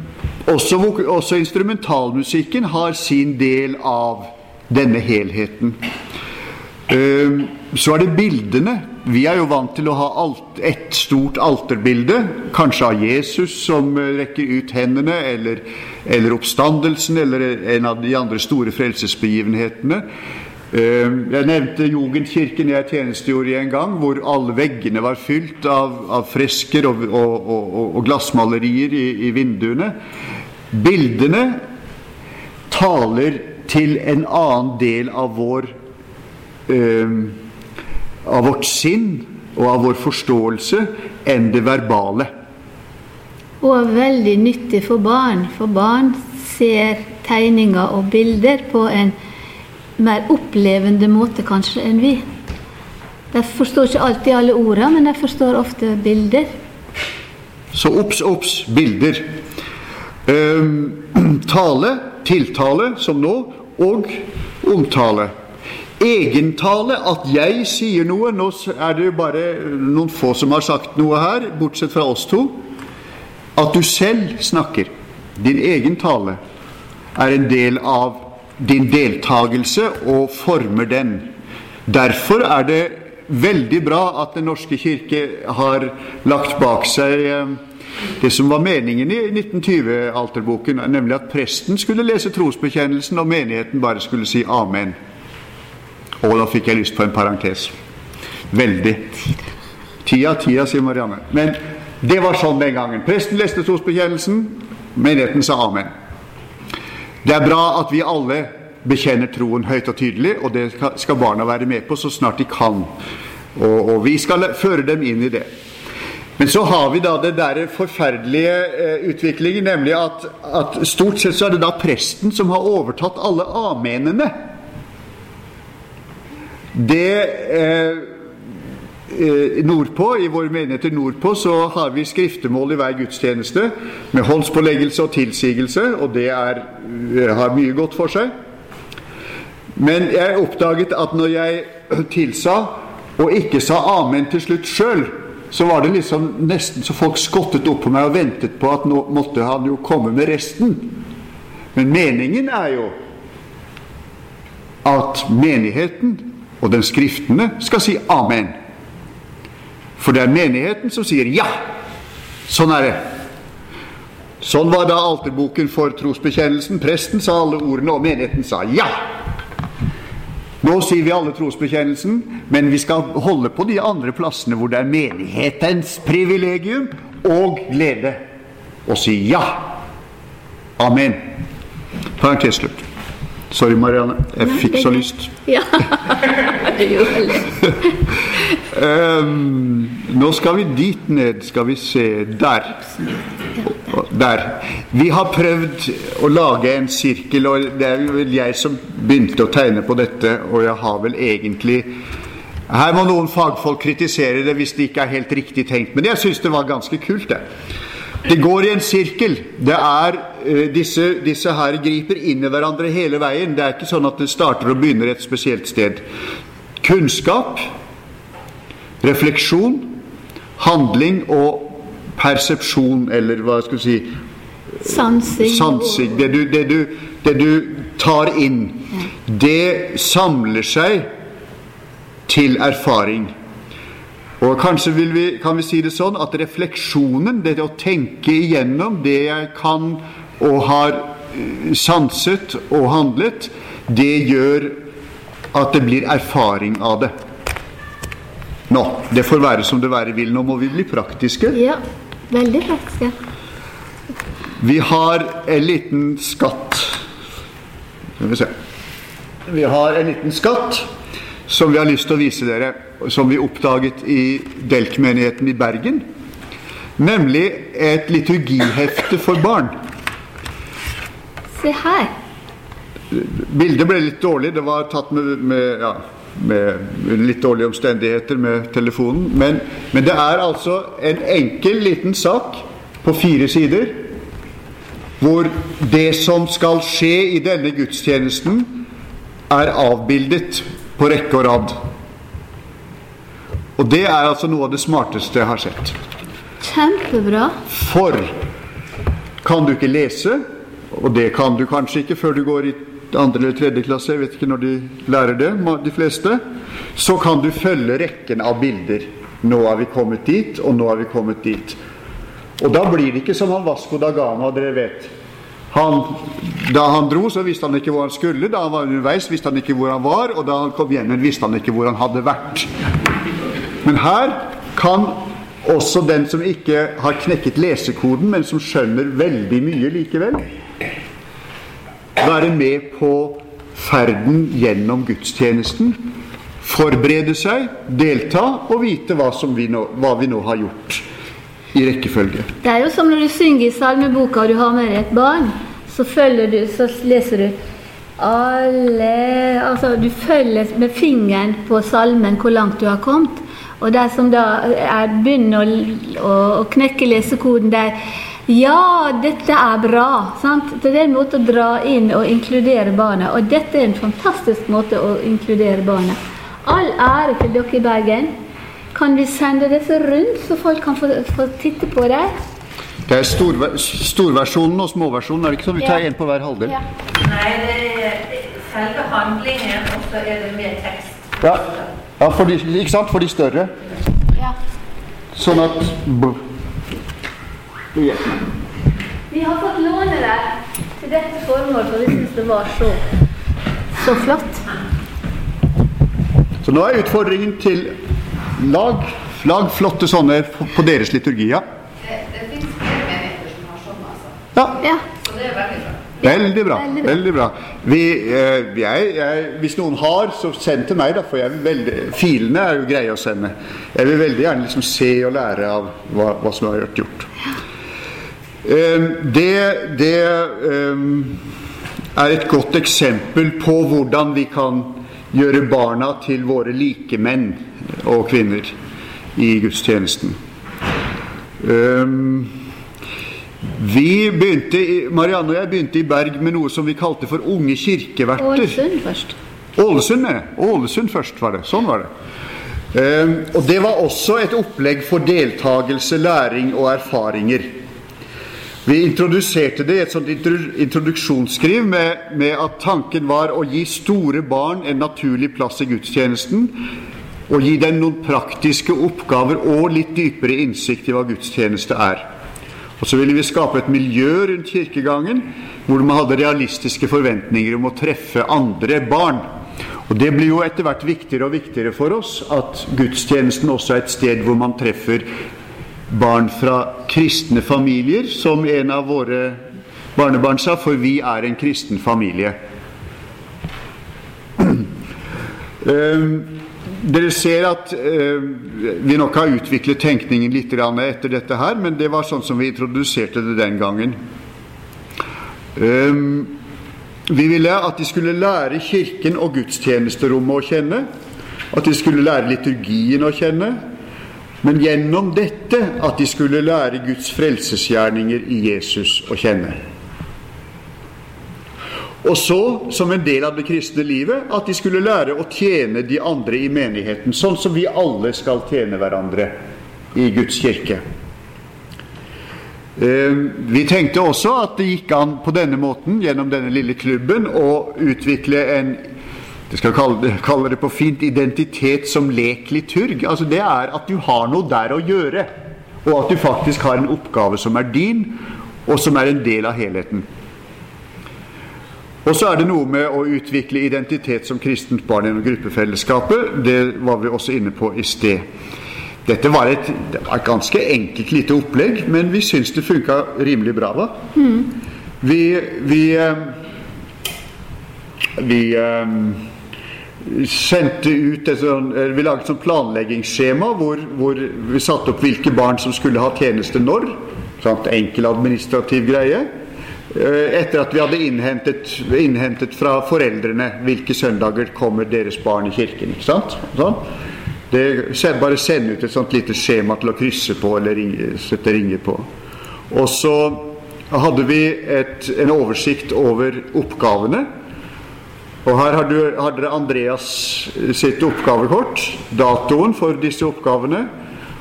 også, også instrumentalmusikken har sin del av denne helheten. Um, så er det bildene. Vi er jo vant til å ha alt, et stort alterbilde, kanskje av Jesus som eh, rekker ut hendene, eller, eller oppstandelsen, eller en av de andre store frelsesbegivenhetene. Eh, Jeg nevnte Jugendkirken jeg tjenestegjorde i en gang, hvor alle veggene var fylt av, av fresker og, og, og, og glassmalerier i, i vinduene. Bildene taler til en annen del av vår eh, av vårt sinn og av vår forståelse enn det verbale. Og er veldig nyttig for barn, for barn ser tegninger og bilder på en mer opplevende måte kanskje enn vi. De forstår ikke alltid alle ordene, men de forstår ofte bilder. Så obs, obs, bilder. Um, tale, tiltale, som nå, og omtale. Egentale, at jeg sier noe Nå er det jo bare noen få som har sagt noe her, bortsett fra oss to. At du selv snakker. Din egen tale er en del av din deltakelse og former den. Derfor er det veldig bra at Den norske kirke har lagt bak seg eh, det som var meningen i 1920-alterboken, nemlig at presten skulle lese trosbekjennelsen, og menigheten bare skulle si amen. Og da fikk jeg lyst på en parentes. Veldig. Tida, tida, sier Marianne. Men det var sånn den gangen. Presten leste trosbekjennelsen, menigheten sa amen. Det er bra at vi alle bekjenner troen høyt og tydelig, og det skal barna være med på så snart de kan. Og, og vi skal føre dem inn i det. Men så har vi da det der forferdelige eh, utviklingen, nemlig at, at, stort sett så er det da presten som har overtatt alle amenene. Det eh, Nordpå, I våre menigheter nordpå så har vi skriftemål i hver gudstjeneste med håndspåleggelse og tilsigelse, og det er, eh, har mye godt for seg. Men jeg oppdaget at når jeg tilsa og ikke sa amen til slutt sjøl, så var det liksom nesten så folk skottet opp på meg og ventet på at nå måtte han jo komme med resten. Men meningen er jo at menigheten og den skriftene skal si amen. For det er menigheten som sier ja. Sånn er det. Sånn var da alterboken for trosbekjennelsen. Presten sa alle ordene, og menigheten sa ja. Nå sier vi alle trosbekjennelsen, men vi skal holde på de andre plassene hvor det er menighetens privilegium og glede å si ja. Amen. Parentes slutt. Sorry, Marianne. Jeg fikk så lyst. Ja, det gjorde det. Um, nå skal vi dit ned. Skal vi se Der. Der. Vi har prøvd å lage en sirkel, og det er vel jeg som begynte å tegne på dette, og jeg har vel egentlig Her må noen fagfolk kritisere det hvis det ikke er helt riktig tenkt, men jeg syns det var ganske kult, det. Det går i en sirkel. Det er, uh, disse, disse, her griper inn i hverandre hele veien. Det er ikke sånn at det starter og begynner et spesielt sted. Kunnskap, refleksjon, handling og persepsjon, eller hva skal vi si Sansing. Sansing. Det du, det, du, det du tar inn, det samler seg til erfaring. Og kanskje vi, kan vi si det sånn at refleksjonen, det å tenke igjennom det jeg kan og har eh, sanset og handlet, det gjør at det blir erfaring av det. Nå, det får være som det være vil. Nå må vi bli praktiske. Ja, veldig praktiske. Vi har en liten skatt. Skal vi se. Vi har en liten skatt som vi har lyst til å vise dere, som vi oppdaget i Delk-menigheten i Bergen. Nemlig et liturgihefte for barn. Se her. Bildet ble litt dårlig. Det var tatt med, med, ja, med litt dårlige omstendigheter med telefonen. Men, men, det er altså en enkel, liten sak på fire sider. Hvor det som skal skje i denne gudstjenesten, er avbildet på rekke og rad. Og det er altså noe av det smarteste jeg har sett. Kjempebra. For kan du ikke lese, og det kan du kanskje ikke før du går i andre eller tredje klasse, jeg vet ikke når de lærer det, de fleste, så kan du følge rekken av bilder. Nå er vi kommet dit, og nå er vi kommet dit. Og da blir det ikke som han Vasco da Gama, dere vet. Han, da han dro, så visste han ikke hvor han skulle. Da han var underveis, visste han ikke hvor han var. Og da han kom hjem igjen, visste han ikke hvor han hadde vært. Men her kan også den som ikke har knekket lesekoden, men som skjønner veldig mye likevel, være med på ferden gjennom gudstjenesten. Forberede seg, delta og vite hva, vi, nå, hva vi nå har gjort i rekkefølge. Det er jo som når du synger i salmeboka og du har med deg et barn. Så følger du, så leser du alle Altså du følger med fingeren på salmen hvor langt du har kommet. Og de som da er, begynner å, å knekke lesekoden der Ja, dette er bra! Sant? Det er en måte å dra inn og inkludere barna. Og dette er en fantastisk måte å inkludere barna. All ære til dere i Bergen. Kan vi sende disse rundt, så folk kan få, få titte på det? Det er storver, storversjonen og småversjonen. Er det ikke sånn? Vi tar Ja. på hver halvdel. Ja. Nei, det er selve handlingen, og så er det med tekst. Ja, ja for de, ikke sant? For de større. Ja. Sånn at Du hjelper meg. Vi har fått låne det til dette formål, for vi syns det var så, så flott. Så nå er utfordringen til lag, lag flotte sånne på, deres liturgi. Ja. Det, det finnes flere menigheter som har sånn, altså. ja. Ja. Så det er veldig bra. Veldig bra. Veldig bra. veldig bra. Vi, eh, jeg, jeg, hvis noen har, så send til meg, da. For jeg veldig, filene er jo greie å sende. Jeg vil veldig gjerne liksom se og lære av hva, hva som har vært gjort. Eh, det det eh, er et godt eksempel på hvordan vi kan gjøre barna til våre likemenn og kvinner i gudstjenesten. Um, vi begynte, Marianne og jeg begynte i Berg med noe som vi kalte for unge kirkeverter. Ålesund først. Ålesund, ja. Ålesund først var det. Sånn var det. Ehm, og det var også et opplegg for deltakelse, læring og erfaringer. Vi introduserte det i et sånt introduksjonsskriv med, med at tanken var å gi store barn en naturlig plass i gudstjenesten. Og gi dem noen praktiske oppgaver og litt dypere innsikt i hva gudstjeneste er. Og så ville vi skape et miljø rundt kirkegangen hvor man hadde realistiske forventninger om å treffe andre barn. Og Det blir jo etter hvert viktigere og viktigere for oss at gudstjenesten også er et sted hvor man treffer barn fra kristne familier, som en av våre barnebarn sa, for vi er en kristen familie. Eh, dere ser at eh, vi nok har utviklet tenkningen litt etter dette her, men det var sånn som vi introduserte det den gangen. Eh, vi ville at de skulle lære kirken og gudstjenesterommet å kjenne. At de skulle lære liturgien å kjenne. Men gjennom dette at de skulle lære Guds frelsesgjerninger i Jesus å kjenne. Og så, som en del av det kristne livet, at de skulle lære å tjene de andre i menigheten, sånn som vi alle skal tjene hverandre i Guds kirke. Eh, Vi tenkte også at det gikk an på denne måten, gjennom denne lille klubben, å utvikle en det skal kalle det, kalle det på fint identitet som lekliturg. Altså det er at du har noe der å gjøre, og at du faktisk har en oppgave som er din, og som er en del av helheten. Og så er det noe med å utvikle identitet som kristent barn gjennom gruppefellesskapet. Det var vi også inne på i sted. Dette var et, det var et ganske enkelt lite opplegg, men vi syns det funka rimelig bra. Va? Vi, vi, vi, vi eh, sendte ut et sånt, Vi laget et sånt planleggingsskjema hvor, hvor vi satte opp hvilke barn som skulle ha tjeneste når. Sant? Enkel administrativ greie. Eh, Etter at vi hadde innhentet, innhentet fra foreldrene hvilke søndager kommer deres barn i kirken. ikke sant? Sånn. Det, bare sende ut et sånt lite skjema til å krysse på eller ringe, sette ringer på. Og så hadde vi et, en oversikt over oppgavene. Og her har, du, har dere Andreas sitt oppgavekort, datoen for disse oppgavene.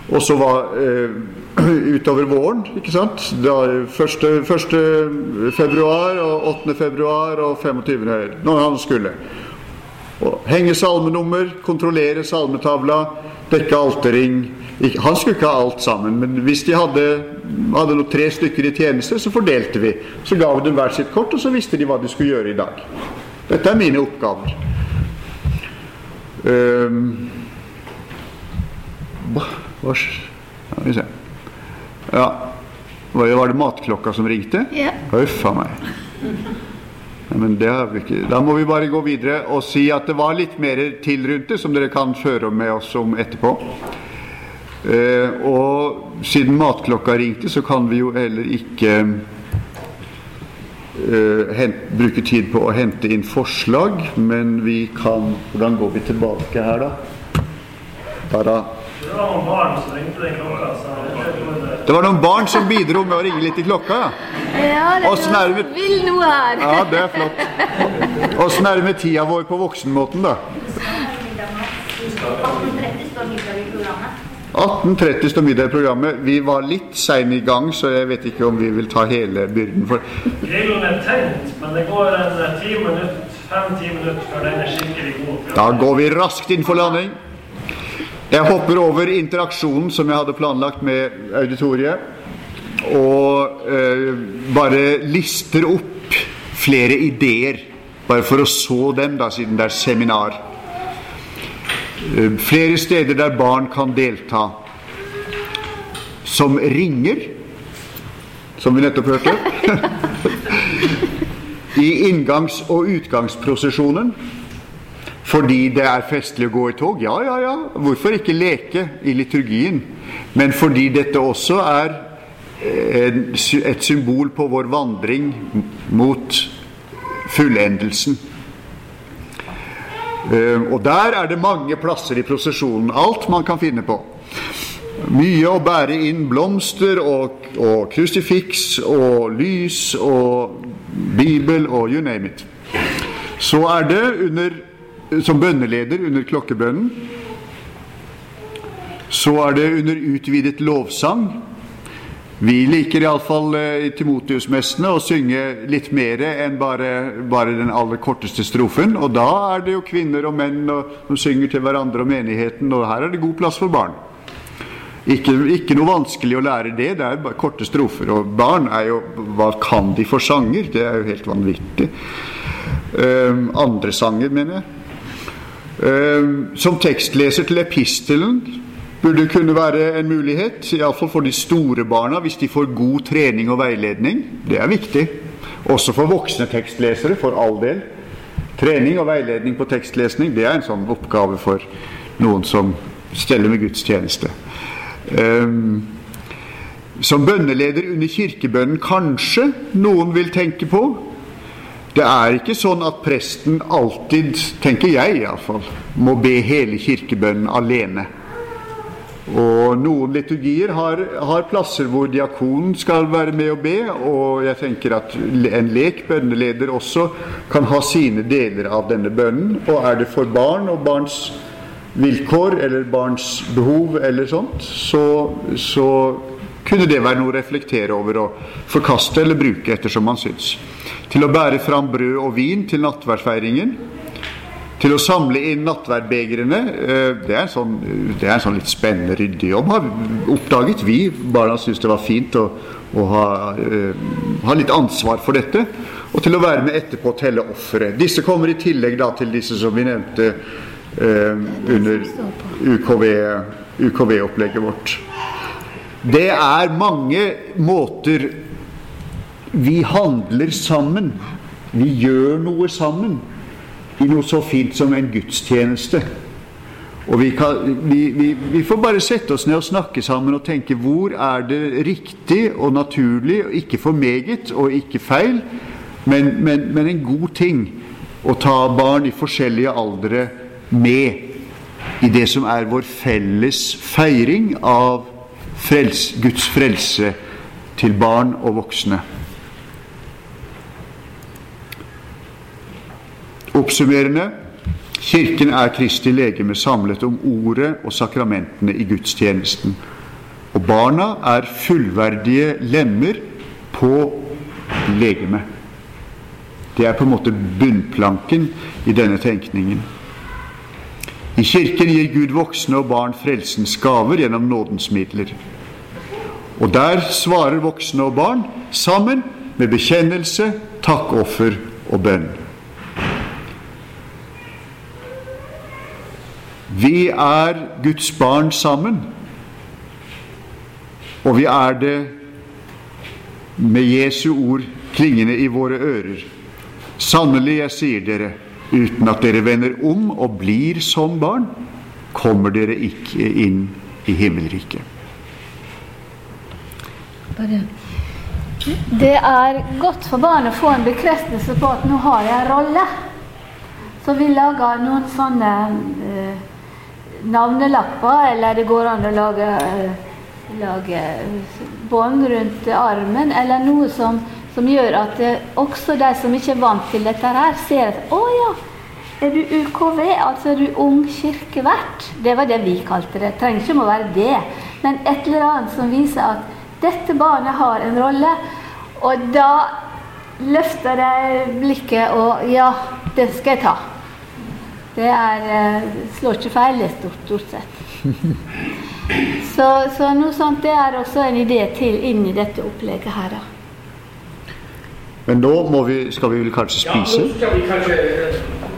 Og så var eh, utover våren, ikke sant. Da, 1. 1. februar og 8. februar og 25. når han skulle. Og henge salmenummer, kontrollere salmetavla, dekke alterring. Han skulle ikke ha alt sammen, men hvis de hadde, hadde noe tre stykker i tjeneste, så fordelte vi. Så ga vi dem hver sitt kort, og så visste de hva de skulle gjøre i dag. Dette er mine oppgaver. Um, hva, Skal vi se. Ja. Var det, matklokka som ringte? Ja. Huff a meg. Men det har vi ikke. Da må vi bare gå videre og si at det var litt mer til rundt det, som dere kan føre med oss om etterpå. Eh, og siden matklokka ringte, så kan vi jo heller ikke hent, bruke tid på å hente inn forslag, men vi kan Hvordan går vi tilbake her, da? Bare Det var noen barn som ringte den klokka, så jeg vet ikke om det var noen barn som bidro med å ringe litt i klokka, ja. Ja, det var er vil noe her. Ja, det er flott. Åssen er det med tida vår på voksenmåten, da? 1830 står middag i programmet. 18.30 står middag i programmet. Vi var litt seine i gang, så jeg vet ikke om vi vil ta hele byrden. for Grillen er tent, men det går en eh, ti minutt, fem-ti minutter før den er skikkelig god. Da går vi raskt inn for landing. Jeg hopper over interaksjonen som jeg hadde planlagt med auditoriet, og eh, bare lister opp flere ideer, bare for å så dem, da, siden det er seminar. Eh, flere steder der barn kan delta. Som ringer, som vi nettopp hørte. I inngangs- og utgangsprosesjonen. Fordi det er festlig å gå i tog? Ja, ja, ja. Hvorfor ikke leke i liturgien? Men fordi dette også er eh, et symbol på vår vandring mot fullendelsen. Eh, Og der er det mange plasser i prosesjonen. Alt man kan finne på. Mye å bære inn blomster og, og krusifiks og lys og bibel og you name it. Så er det under, som bønneleder under klokkebønnen. Så er det under utvidet lovsang. Vi liker iallfall eh, Timotius-messene å synge litt mer enn bare, bare den aller korteste strofen. Og da er det jo kvinner og menn og, som synger til hverandre og menigheten, og her er det god plass for barn. Ikke, ikke noe vanskelig å lære det, det er bare korte strofer. Og barn er jo Hva kan de for sanger? Det er jo helt vanvittig. Um, andre sanger, mener jeg. Um, som tekstleser til epistelen burde kunne være en mulighet, iallfall for de store barna, hvis de får god trening og veiledning. Det er viktig. Også for voksne tekstlesere, for all del. Trening og veiledning på tekstlesning det er en sånn oppgave for noen som steller med gudstjeneste. Um, som bønneleder under kirkebønnen kanskje noen vil tenke på. Det er ikke sånn at presten alltid, tenker jeg iallfall, må be hele kirkebønnen alene. Og noen liturgier har, har plasser hvor diakonen skal være med å be, og jeg tenker at en lek bønneleder også kan ha sine deler av denne bønnen. Og er det for barn og barns vilkår eller barns behov eller sånt, så, så kunne det være noe å reflektere over og forkaste eller bruke ettersom man syns. Til å bære fram brød og vin til nattverdfeiringen. Til å samle inn nattverdbegrene. eh, Det er en sånn, er en sånn litt spennende, ryddig jobb, har oppdaget vi. Barna syntes det var fint å, å ha, eh, ha litt ansvar for dette. Og til å være med etterpå og telle ofre. Disse kommer i tillegg da til disse som vi nevnte eh, under UKV-opplegget vårt. Det er mange måter vi handler sammen. Vi gjør noe sammen i noe så fint som en gudstjeneste. Og vi, kan, vi, vi, vi får bare sette oss ned og snakke sammen og tenke hvor er det riktig og naturlig, og ikke for meget og ikke feil, men, men, men en god ting å ta barn i forskjellige aldre med i det som er vår felles feiring av frels, Guds frelse til barn og voksne. Oppsummerende Kirken er Kristi legeme samlet om ordet og sakramentene i gudstjenesten. Og barna er fullverdige lemmer på legemet. Det er på en måte bunnplanken i denne tenkningen. I kirken gir Gud voksne og barn frelsens gaver gjennom nådens midler. Og der svarer voksne og barn sammen med bekjennelse, takkoffer og bønn. Vi er Guds barn sammen, og vi er det med Jesu ord klingende i våre ører. Sannelig, jeg sier dere, uten at dere vender om og blir som barn, kommer dere ikke inn i himmelriket. Det er godt for barn å få en bekreftelse på at nå har jeg en rolle. Så vi lager noen sånne eh, navnelapper, eller det går an å lage, lage bånd rundt armen, eller noe som, som gjør at også de som ikke er vant til dette her, ser at å ja, er du UKV, altså er du ung kirkevert? Det var det vi kalte det. Trenger ikke å være det, men et eller annet som viser at dette barnet har en rolle. Og da løfter jeg blikket og Ja, det skal jeg ta. Det er, eh, slår ikke feil, det stort, stort sett. Så, så noe sånt det er også en idé til inn i dette opplegget her, da. Men nå må vi, skal vi vel kanskje spise? Ja, nå skal vi kanskje